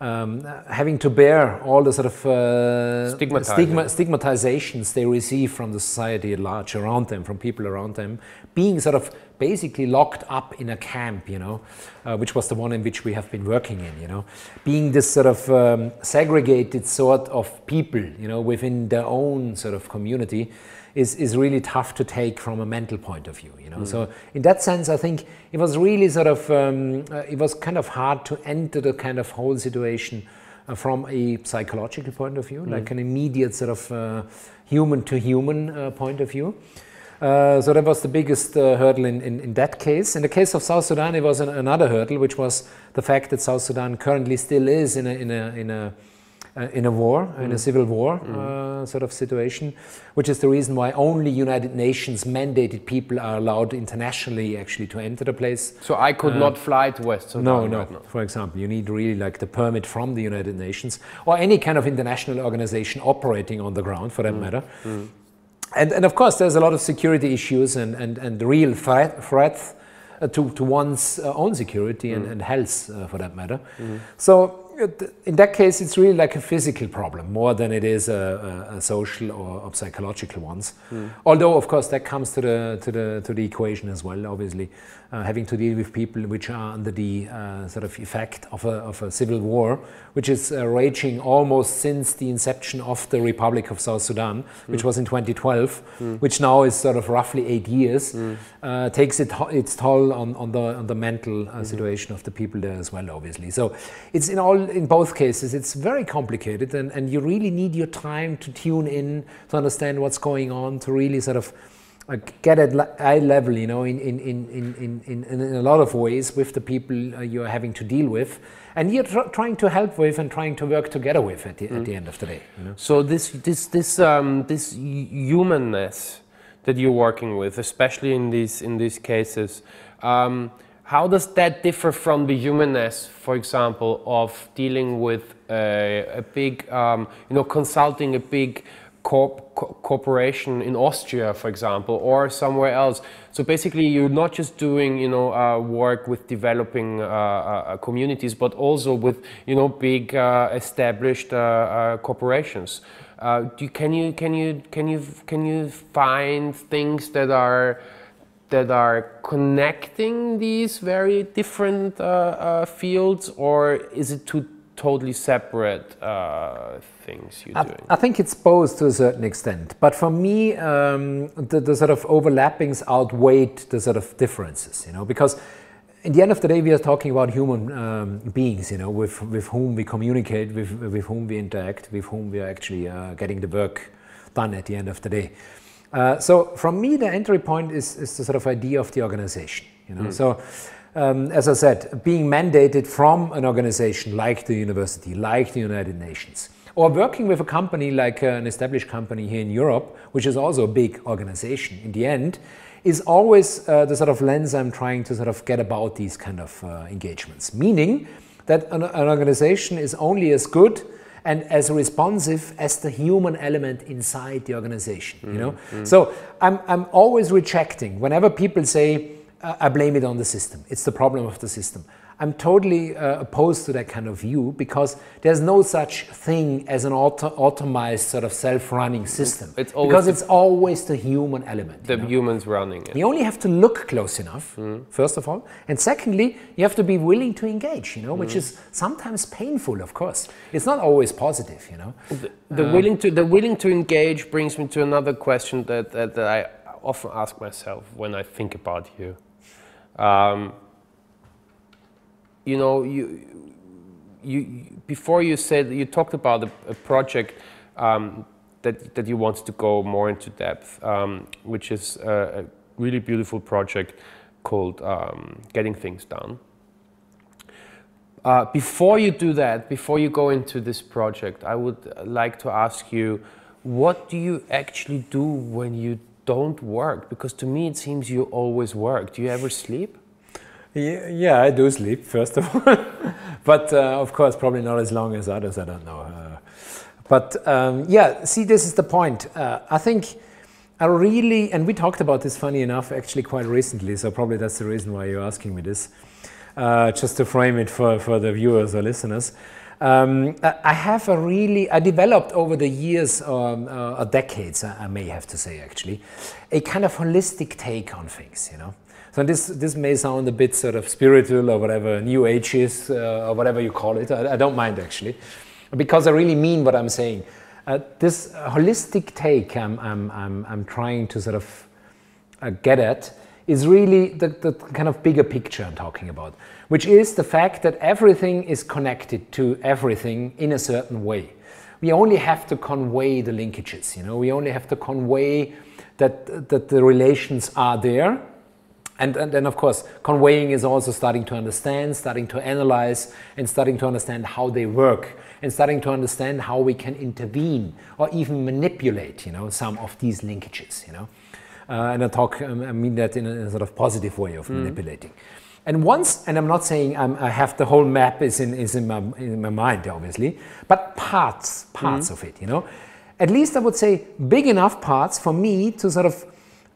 um, having to bear all the sort of uh, stigma, stigmatizations they receive from the society at large around them, from people around them, being sort of basically locked up in a camp, you know, uh, which was the one in which we have been working in, you know, being this sort of um, segregated sort of people, you know, within their own sort of community is, is really tough to take from a mental point of view, you know. So in that sense, I think it was really sort of, um, uh, it was kind of hard to enter the kind of whole situation uh, from a psychological point of view, like an immediate sort of uh, human to human uh, point of view. Uh, so that was the biggest uh, hurdle in, in, in that case. In the case of South Sudan, it was an, another hurdle, which was the fact that South Sudan currently still is in a, in a, in a, uh, in a war, in a civil war uh, sort of situation, which is the reason why only United Nations mandated people are allowed internationally actually to enter the place. So I could not fly to West Sudan No, no. right now. For example, you need really like the permit from the United Nations or any kind of international organization operating on the ground, for that matter. And, and of course, there's a lot of security issues and, and, and real threat, threats uh, to, to one's uh, own security and, and health, uh, for that matter. So, uh, in that case, it's really like a physical problem more than it is a, a, a social or a psychological ones. Although, of course, that comes to the, to the, to the equation as well, obviously. Uh, having to deal with people which are under the uh, sort of effect of a, of a civil war, which is uh, raging almost since the inception of the Republic of South Sudan, which was in 2012, which now is sort of roughly eight years, uh, takes it, its toll on, on, the, on the mental uh, situation of the people there as well, obviously. So it's in all in both cases, it's very complicated, and, and you really need your time to tune in to understand what's going on, to really sort of get at eye level, you know, in, in, in, in, in, in, in a lot of ways with the people uh, you're having to deal with, and you're tr- trying to help with and trying to work together with at the, at the end of the day. You know? So this this this um, this humanness that you're working with, especially in these in these cases, um, how does that differ from the humanness, for example, of dealing with a, a big, um, you know, consulting a big corp- co- corporation in Austria, for example, or somewhere else? So basically, you're not just doing, you know, uh, work with developing uh, uh, communities, but also with, you know, big uh, established uh, corporations. Uh, do can you can you can you can you find things that are that are connecting these very different uh, uh, fields, or is it two totally separate uh, things you're I, doing? I think it's both to a certain extent, but for me, um, the, the sort of overlappings outweighed the sort of differences, you know, because in the end of the day, we are talking about human um, beings, you know, with, with whom we communicate, with, with whom we interact, with whom we are actually uh, getting the work done at the end of the day. Uh, so, from me, the entry point is, is the sort of idea of the organization, you know. So, um, as I said, being mandated from an organization like the university, like the United Nations, or working with a company like uh, an established company here in Europe, which is also a big organization in the end, is always uh, the sort of lens I'm trying to sort of get about these kind of uh, engagements. Meaning that an, an organization is only as good and as responsive as the human element inside the organization. You know, so I'm I'm always rejecting whenever people say uh, I blame it on the system. It's the problem of the system. I'm totally uh, opposed to that kind of view because there's no such thing as an auto- automized sort of self-running system. It's always because it's always the human element. the you know? humans running it. You only have to look close enough, first of all, and secondly, you have to be willing to engage. You know, which is sometimes painful, of course. It's not always positive. You know. The willing to the willing to engage brings me to another question that, that, that I often ask myself when I think about you. Um, you know, you, you before you said you talked about a, a project um, that that you wanted to go more into depth, um, which is a, a really beautiful project called um, Getting Things Done. Uh, before you do that, before you go into this project, I would like to ask you, what do you actually do when you don't work? Because to me, it seems you always work. Do you ever sleep? Yeah, I do sleep first of all, but uh, of course, probably not as long as others. I don't know. Uh, but um, yeah, see, this is the point. Uh, I think I really, and we talked about this, funny enough, actually quite recently. So probably that's the reason why you're asking me this, uh, just to frame it for for the viewers or listeners. Um, I have a really, I developed over the years, um, uh, decades, I may have to say actually, a kind of holistic take on things, you know. So this, this may sound a bit sort of spiritual or whatever, new ages uh, or whatever you call it. I, I, don't mind actually, because I really mean what I'm saying. Uh, this holistic take I'm, I'm, I'm, I'm trying to sort of uh, get at is really the, the kind of bigger picture I'm talking about, which is the fact that everything is connected to everything in a certain way. We only have to convey the linkages, you know, we only have to convey that, that the relations are there. And, and then, of course, conveying is also starting to understand, starting to analyze, and starting to understand how they work, and starting to understand how we can intervene or even manipulate, you know, some of these linkages, you know. Uh, and I talk, um, I mean that in a, in a, sort of positive way of mm. manipulating. And once, and I'm not saying I'm, i have the whole map is in, is in, my, in my mind, obviously, but parts, parts mm. of it, you know. At least I would say big enough parts for me to sort of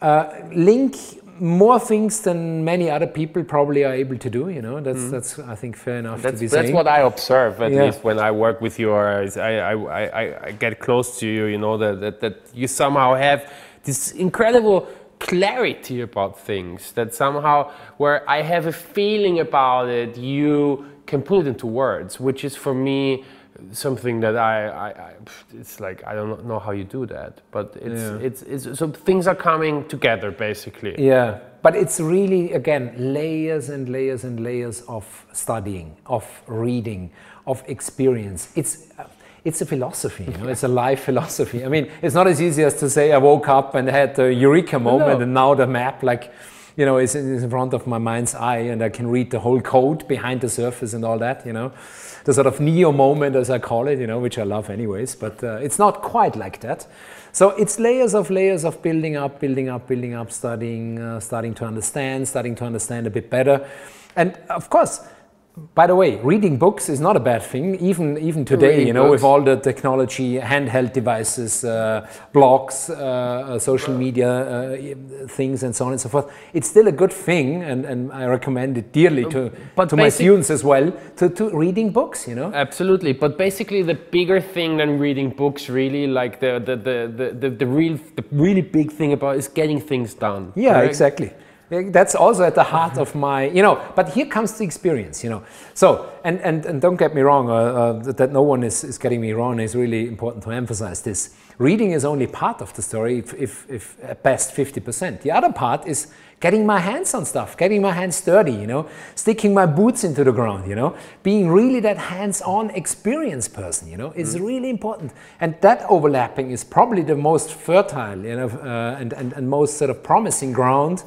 uh, link more things than many other people probably are able to do. You know, that's mm. that's I think fair enough that's, to be That's saying. what I observe at yeah. least when I work with you or I, I, I, I get close to you. You know that, that that you somehow have this incredible clarity about things that somehow where I have a feeling about it, you can put it into words, which is for me something that I, I, I it's like I don't know how you do that, but it's, yeah. it's it's so things are coming together basically. Yeah, but it's really again layers and layers and layers of studying, of reading, of experience. It's it's a philosophy, you know, it's a life philosophy. I mean, it's not as easy as to say I woke up and had a eureka moment no. and now the map, like, you know, is, in front of my mind's eye and I can read the whole code behind the surface and all that, you know. The sort of neo moment, as I call it, you know, which I love anyways, but uh, it's not quite like that. So it's layers of layers of building up, building up, building up, studying, uh, starting to understand, starting to understand a bit better. And of course, by the way, reading books is not a bad thing, even even today. Reading you know, books. with all the technology, handheld devices, uh, blogs, uh, uh, social media uh, things, and so on and so forth. It's still a good thing, and, and I recommend it dearly to but to my students as well to, to reading books. You know, absolutely. But basically, the bigger thing than reading books, really, like the the the the, the, the real the really big thing about is getting things done. Yeah, correct? exactly. That's also at the heart of my, you know, but here comes the experience, you know. So, and, and, and don't get me wrong, uh, uh, that no one is, is getting me wrong is really important to emphasize this. Reading is only part of the story, if, if, if at best 50%. The other part is getting my hands on stuff, getting my hands dirty, you know, sticking my boots into the ground, you know, being really that hands-on experienced person, you know, is mm. really important. And that overlapping is probably the most fertile, you know, uh, and, and, and most sort of promising ground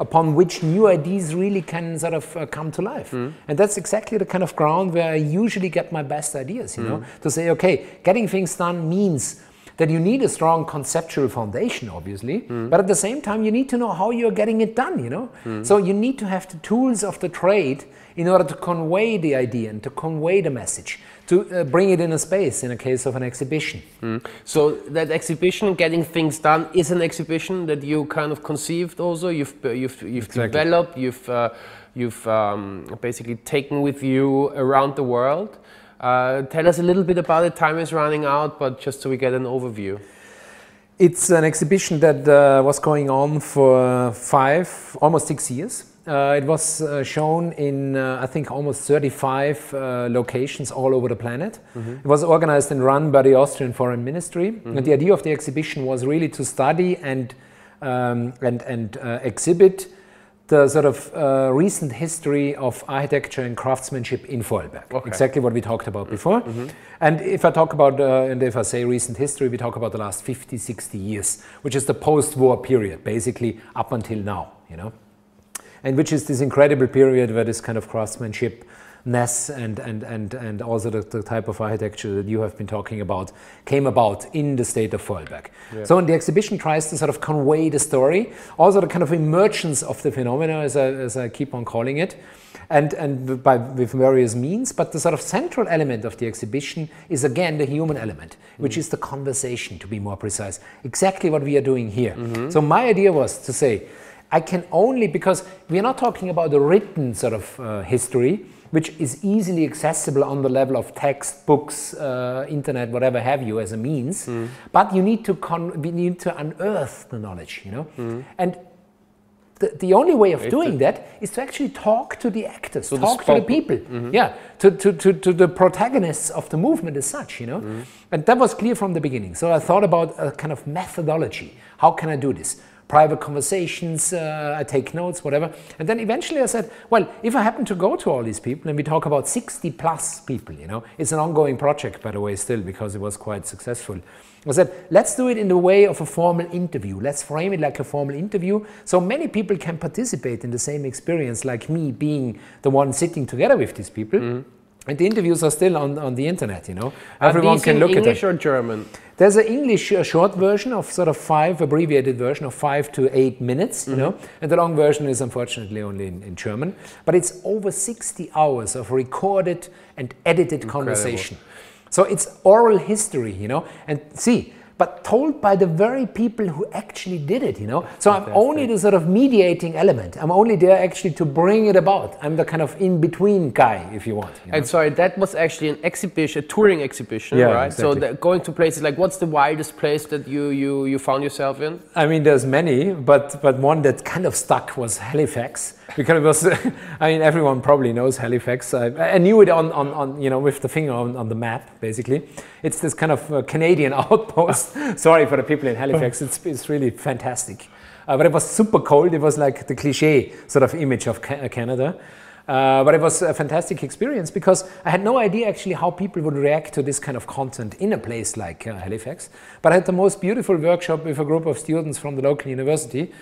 upon which new ideas really can sort of uh, come to life. Mm. And that's exactly the kind of ground where I usually get my best ideas, you mm. know, to say, okay, getting things done means that you need a strong conceptual foundation, obviously, mm. but at the same time, you need to know how you're getting it done, you know? Mm. So you need to have the tools of the trade in order to convey the idea and to convey the message, to uh, bring it in a space in a case of an exhibition. Mm. So that exhibition, getting things done, is an exhibition that you kind of conceived also. You've uh, you've you've exactly. developed. You've uh, you've um, basically taken with you around the world. Uh, tell us a little bit about it. Time is running out, but just so we get an overview. It's an exhibition that uh, was going on for five, almost six years. Uh, it was uh, shown in, uh, I think, almost 35 uh, locations all over the planet. Mm -hmm. It was organized and run by the Austrian Foreign Ministry. Mm -hmm. And the idea of the exhibition was really to study and, um, and, and uh, exhibit the sort of uh, recent history of architecture and craftsmanship in Vorarlberg. Okay. Exactly what we talked about before. Mm -hmm. And if I talk about, and if I say recent history, we talk about the last 50, 60 years, which is the post-war period, basically up until now, you know and which is this incredible period where this kind of craftsmanship ness and, and, and, and also the, the, type of architecture that you have been talking about came about in the state of Vorarlberg. Yeah. So the exhibition tries to sort of convey the story, also the kind of emergence of the phenomena, as I, as I keep on calling it, and, and by, with various means. But the sort of central element of the exhibition is again the human element, which mm. is the conversation, to be more precise. Exactly what we are doing here. Mm -hmm. So my idea was to say, I can only, because we are not talking about a written sort of uh, history, which is easily accessible on the level of text, books, uh, internet, whatever have you as a means. Mm. But you need to con- we need to unearth the knowledge, you know. Mm. And the, the only way of doing that is to actually talk to the actors, So the talk to the people, Mm-hmm. yeah, to, to, to, to the protagonists of the movement as such, you know. Mm-hmm. And that was clear from the beginning. So I thought about a kind of methodology. How can I do this? Private conversations, uh, I take notes, whatever. And then eventually I said, well, if I happen to go to all these people, and we talk about 60 plus people, you know, it's an ongoing project, by the way, still, because it was quite successful. I said, let's do it in the way of a formal interview. Let's frame it like a formal interview so many people can participate in the same experience, like me being the one sitting together with these people. And the interviews are still on, on the internet, you know. Are Everyone can look English at them. or German? There's an English uh, short version of sort of five, abbreviated version of five to eight minutes, you know, and the long version is unfortunately only in, in German. But it's over 60 hours of recorded and edited conversation. So it's oral history, you know, and see, but told by the very people who actually did it, you know. So I'm only the sort of mediating element. I'm only there actually to bring it about. I'm the kind of in between guy, if you want. you know. And sorry, that was actually an exhibition, a touring exhibition, Yeah, right? So exactly. the, going to places like, what's the wildest place that you, you, you found yourself in? I mean, there's many, but but one that kind of stuck was Halifax because it was. I mean, everyone probably knows Halifax. I, I knew it on, on, on you know with the finger on, on the map. Basically, it's this kind of uh, Canadian outpost. Sorry for the people in Halifax. It's it's really fantastic. Uh, but it was super cold. It was like the cliche sort of image of Ca- Canada. Uh, but it was a fantastic experience because I had no idea actually how people would react to this kind of content in a place like uh, Halifax. But I had the most beautiful workshop with a group of students from the local university.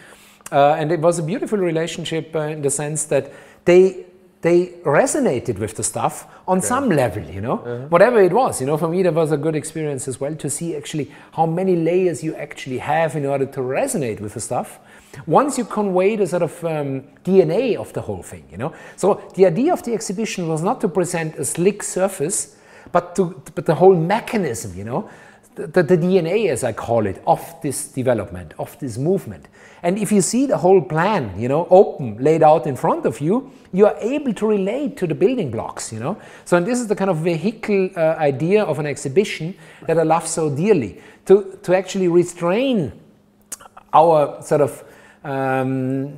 Uh, and it was a beautiful relationship uh, in the sense that they they resonated with the stuff on some level, you know, whatever it was. You know, for me, that was a good experience as well to see actually how many layers you actually have in order to resonate with the stuff. Once you convey the sort of um, DNA of the whole thing, you know. So the idea of the exhibition was not to present a slick surface, but to but the whole mechanism, you know, the, the DNA, as I call it, of this development, of this movement. And if you see the whole plan, you know, open, laid out in front of you, you are able to relate to the building blocks, you know. So, and this is the kind of vehicle uh, idea of an exhibition that I love so dearly to, to actually restrain our sort of um,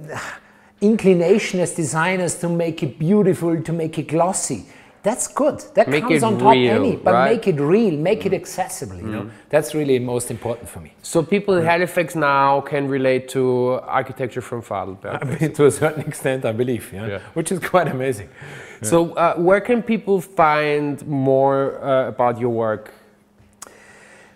inclination as designers to make it beautiful, to make it glossy. That's good. That Make comes on top real, any, but right? make it real, make it accessible. You know, that's really most important for me. So people in Halifax now can relate to architecture from Vorarlberg. to a certain extent, I believe, yeah, Yeah. which is quite amazing. So uh, where can people find more uh, about your work?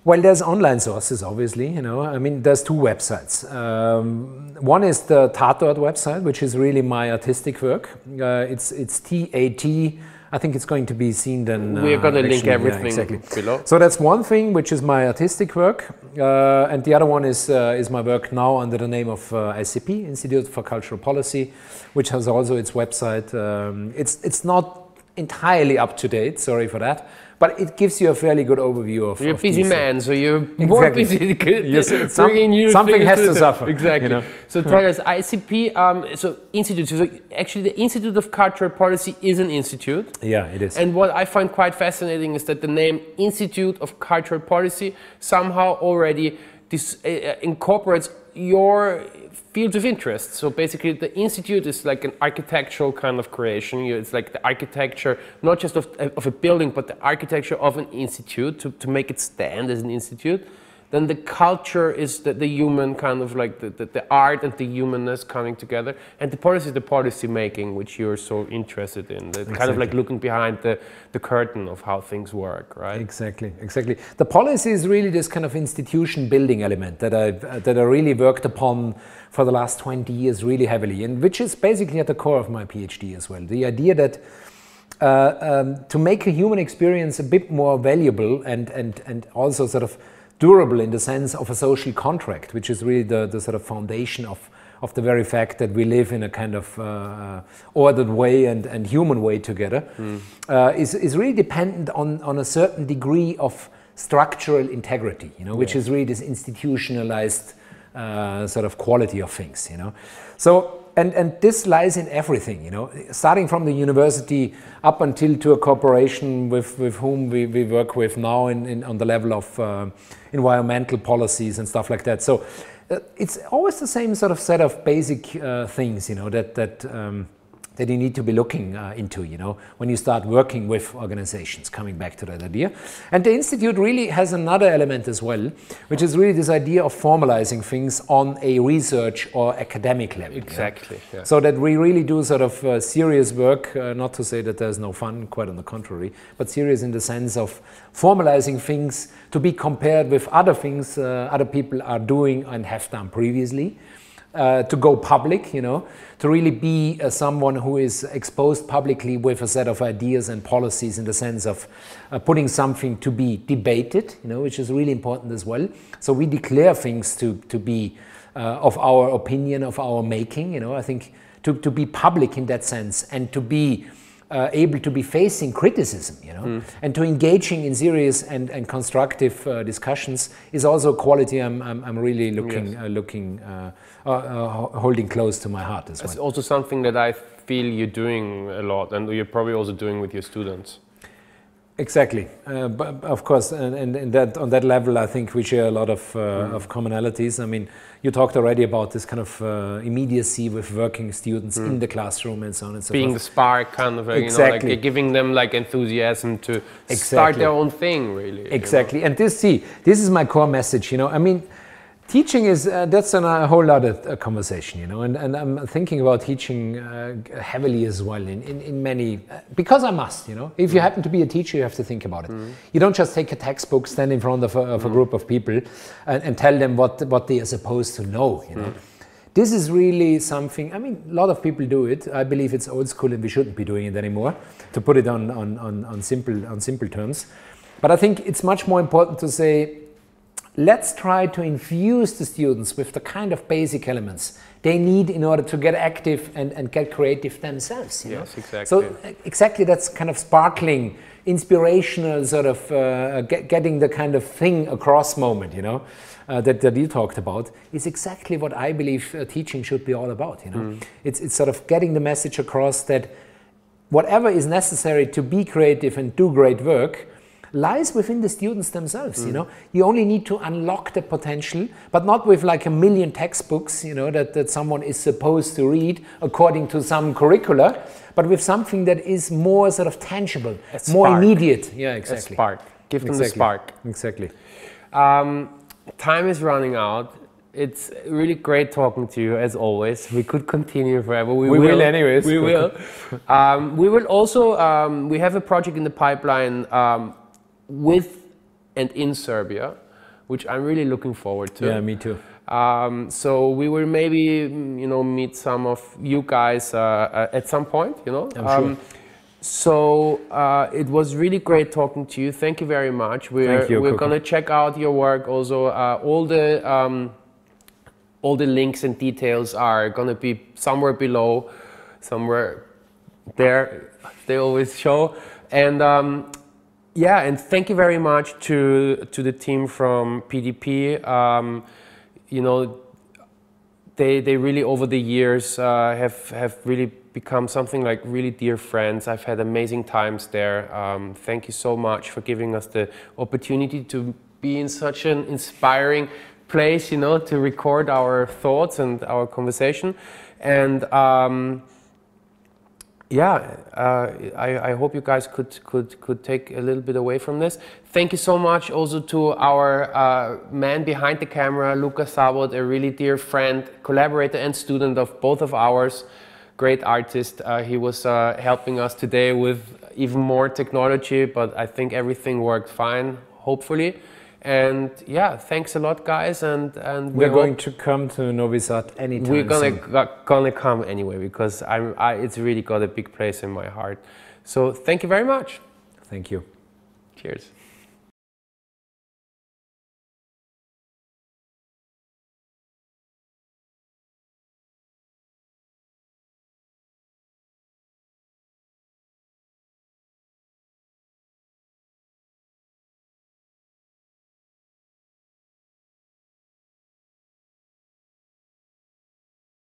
Well, there's online sources, obviously. You know, I mean, there's two websites. Um, one is the Tatort website, which is really my artistic work. Uh, it's it's T A T. I think it's going to be seen then. We are uh, gonna link actually, yeah, everything exactly. below. So that's one thing, which is my artistic work, uh, and the other one is uh, is my work now under the name of uh, ICP, Institute for Cultural Policy, which has also its website. Um, it's it's not entirely up to date. Sorry for that, but it gives you a fairly good overview of. You're a busy man, so you're more Exactly. busy. Yes, some- something has to suffer, Exactly. you know. So tell us, ICP, um, so institute. So actually, the Institute of Cultural Policy is an institute. Yeah, it is. And what I find quite fascinating is that the name Institute of Cultural Policy somehow already dis, uh, uh, incorporates your fields of interest. So basically, the institute is like an architectural kind of creation. It's like the architecture, not just of, of a building, but the architecture of an institute to, to make it stand as an institute. Then the culture is the, the human kind of like the, the, the art and the humanness coming together. And the policy is the policy making, which you're so interested in. The kind of like looking behind the, the curtain of how things work, right? Exactly, exactly. The policy is really this kind of institution building element that I've uh, that I really worked upon for the last 20 years really heavily, and which is basically at the core of my PhD as well. The idea that uh, um, to make a human experience a bit more valuable and, and, and also sort of durable in the sense of a social contract, which is really the, the sort of foundation of, of the very fact that we live in a kind of uh, ordered way and, and human way together, uh, is, is really dependent on, on a certain degree of structural integrity, you know, which is really this institutionalized uh, sort of quality of things, you know. So and, and this lies in everything, you know, starting from the university up until to a corporation with, with whom we, we work with now in, in on the level of uh, environmental policies and stuff like that. So uh, it's always the same sort of set of basic uh, things, you know, that, that um, that you need to be looking uh, into, you know, when you start working with organizations, coming back to that idea. And the Institute really has another element as well, which is really this idea of formalizing things on a research or academic level. Exactly. Yeah? So that we really do sort of uh, serious work, uh, not to say that there's no fun, quite on the contrary, but serious in the sense of formalizing things to be compared with other things uh, other people are doing and have done previously uh, to go public, you know, to really be uh, someone who is exposed publicly with a set of ideas and policies in the sense of uh, putting something to be debated, you know, which is really important as well. So we declare things to, to be uh, of our opinion, of our making, you know, I think to, to be public in that sense and to be uh, able to be facing criticism, you know, mm. and to engaging in serious and, and constructive uh, discussions is also a quality I'm, I'm, I'm really looking, yes. uh, looking, holding close to my heart as well. It's also something that I feel you're doing a lot, and you're probably also doing with your students. Exactly, uh, but of course, and, and, and, that on that level, I think we share a lot of, uh, mm. of commonalities. I mean, you talked already about this kind of uh, immediacy with working students mm. in the classroom and so on and so Being forth. the spark, kind of, exactly. you know, like giving them like enthusiasm to exactly. start their own thing, really. Exactly, you know? and this, see, this is my core message. You know, I mean teaching is uh, that's an, a whole other uh, conversation you know and, and i'm thinking about teaching uh, heavily as well in, in, in many uh, because i must you know if you mm. happen to be a teacher you have to think about it mm. you don't just take a textbook stand in front of a, of a mm. group of people and, and, tell them what what they are supposed to know you know mm. this is really something i mean a lot of people do it i believe it's old school and we shouldn't be doing it anymore to put it on on, on, on simple on simple terms but i think it's much more important to say let's try to infuse the students with the kind of basic elements they need in order to get active and, and get creative themselves. yes, know? exactly. So exactly that's kind of sparkling, inspirational sort of uh, get, getting the kind of thing across moment, you know, uh, that, that you talked about is exactly what I believe uh, teaching should be all about, you know. Mm. It's, it's sort of getting the message across that whatever is necessary to be creative and do great work, lies within the students themselves. Mm. You know, you only need to unlock the potential, but not with like a million textbooks. You know that that someone is supposed to read according to some curricula, but with something that is more sort of tangible, more immediate. Yeah, exactly. A spark. Give them exactly. the spark. Exactly. Um, time is running out. It's really great talking to you as always. We could continue forever. We, we will, will, anyways. We will. um, we will also. Um, we have a project in the pipeline um, with and in Serbia, which I'm really looking forward to. Yeah, me too. Um, so we will maybe you know meet some of you guys uh, uh at some point. You know. I'm um, sure. So uh, it was really great talking to you. Thank you very much. We're Thank you, we're gonna check out your work. Also, uh, all the um, all the links and details are gonna be somewhere below, somewhere there. They always show. And um, yeah, and thank you very much to to the team from PDP. Um, you know, they they really over the years uh, have have really become something like really dear friends. I've had amazing times there. Um, thank you so much for giving us the opportunity to be in such an inspiring place. You know, to record our thoughts and our conversation, and. Um, yeah, uh, I, I, hope you guys could, could, could take a little bit away from this. Thank you so much also to our uh, man behind the camera, Luca Sabot, a really dear friend, collaborator and student of both of ours, great artist. Uh, he was uh, helping us today with even more technology, but I think everything worked fine, hopefully. And yeah, thanks a lot, guys. And and we're, we're going to come to Novi Sad anytime. We're gonna soon. gonna come anyway because I'm. I, it's really got a big place in my heart. So thank you very much. Thank you. Cheers.